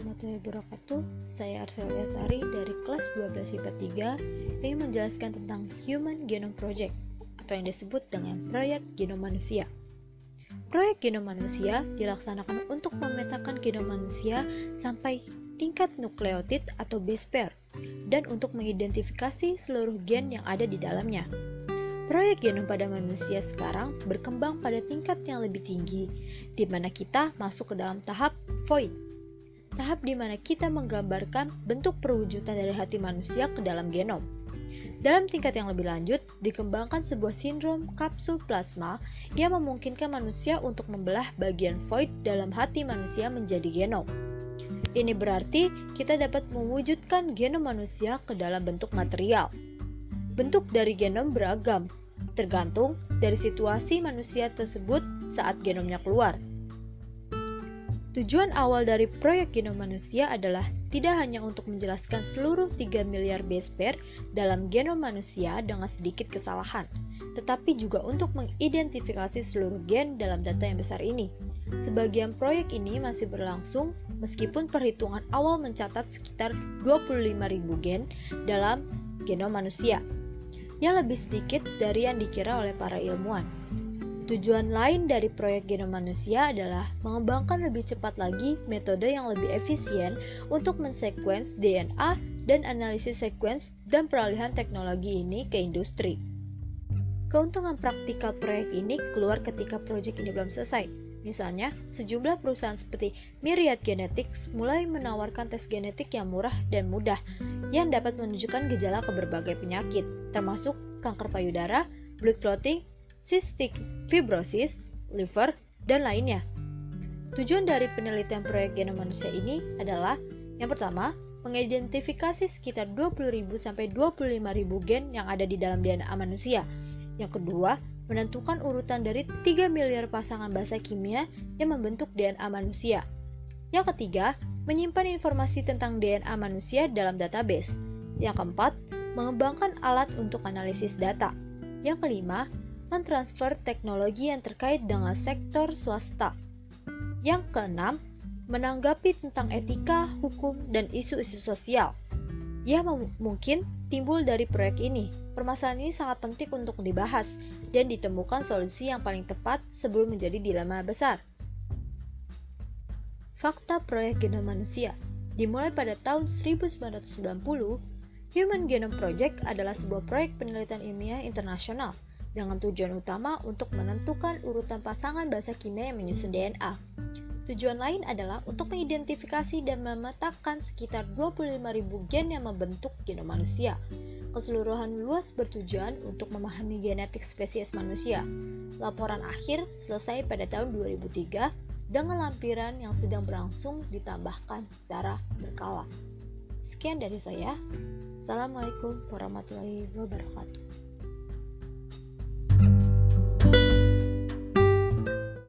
warahmatullahi wabarakatuh. Saya Arsel Yasari dari kelas 12 IPA 3 ingin menjelaskan tentang Human Genome Project atau yang disebut dengan Proyek Genom Manusia. Proyek Genom Manusia dilaksanakan untuk memetakan genom manusia sampai tingkat nukleotid atau base pair dan untuk mengidentifikasi seluruh gen yang ada di dalamnya. Proyek genom pada manusia sekarang berkembang pada tingkat yang lebih tinggi, di mana kita masuk ke dalam tahap void tahap di mana kita menggambarkan bentuk perwujudan dari hati manusia ke dalam genom. Dalam tingkat yang lebih lanjut, dikembangkan sebuah sindrom kapsul plasma yang memungkinkan manusia untuk membelah bagian void dalam hati manusia menjadi genom. Ini berarti kita dapat mewujudkan genom manusia ke dalam bentuk material. Bentuk dari genom beragam, tergantung dari situasi manusia tersebut saat genomnya keluar. Tujuan awal dari proyek genom manusia adalah tidak hanya untuk menjelaskan seluruh 3 miliar base pair dalam genom manusia dengan sedikit kesalahan, tetapi juga untuk mengidentifikasi seluruh gen dalam data yang besar ini. Sebagian proyek ini masih berlangsung meskipun perhitungan awal mencatat sekitar 25.000 gen dalam genom manusia, yang lebih sedikit dari yang dikira oleh para ilmuwan. Tujuan lain dari proyek genom manusia adalah mengembangkan lebih cepat lagi metode yang lebih efisien untuk mensequence DNA dan analisis sequence dan peralihan teknologi ini ke industri. Keuntungan praktikal proyek ini keluar ketika proyek ini belum selesai. Misalnya, sejumlah perusahaan seperti Myriad Genetics mulai menawarkan tes genetik yang murah dan mudah yang dapat menunjukkan gejala ke berbagai penyakit, termasuk kanker payudara, blood clotting, cystic fibrosis, liver, dan lainnya. Tujuan dari penelitian proyek genom manusia ini adalah yang pertama, mengidentifikasi sekitar 20.000 sampai 25.000 gen yang ada di dalam DNA manusia. Yang kedua, menentukan urutan dari 3 miliar pasangan basa kimia yang membentuk DNA manusia. Yang ketiga, menyimpan informasi tentang DNA manusia dalam database. Yang keempat, mengembangkan alat untuk analisis data. Yang kelima, mentransfer teknologi yang terkait dengan sektor swasta. Yang keenam, menanggapi tentang etika, hukum, dan isu-isu sosial. Ya, mungkin timbul dari proyek ini. Permasalahan ini sangat penting untuk dibahas dan ditemukan solusi yang paling tepat sebelum menjadi dilema besar. Fakta proyek genom manusia dimulai pada tahun 1990, Human Genome Project adalah sebuah proyek penelitian ilmiah internasional dengan tujuan utama untuk menentukan urutan pasangan basa kimia yang menyusun DNA. Tujuan lain adalah untuk mengidentifikasi dan memetakan sekitar 25.000 gen yang membentuk genom manusia. Keseluruhan luas bertujuan untuk memahami genetik spesies manusia. Laporan akhir selesai pada tahun 2003 dengan lampiran yang sedang berlangsung ditambahkan secara berkala. Sekian dari saya. Assalamualaikum warahmatullahi wabarakatuh.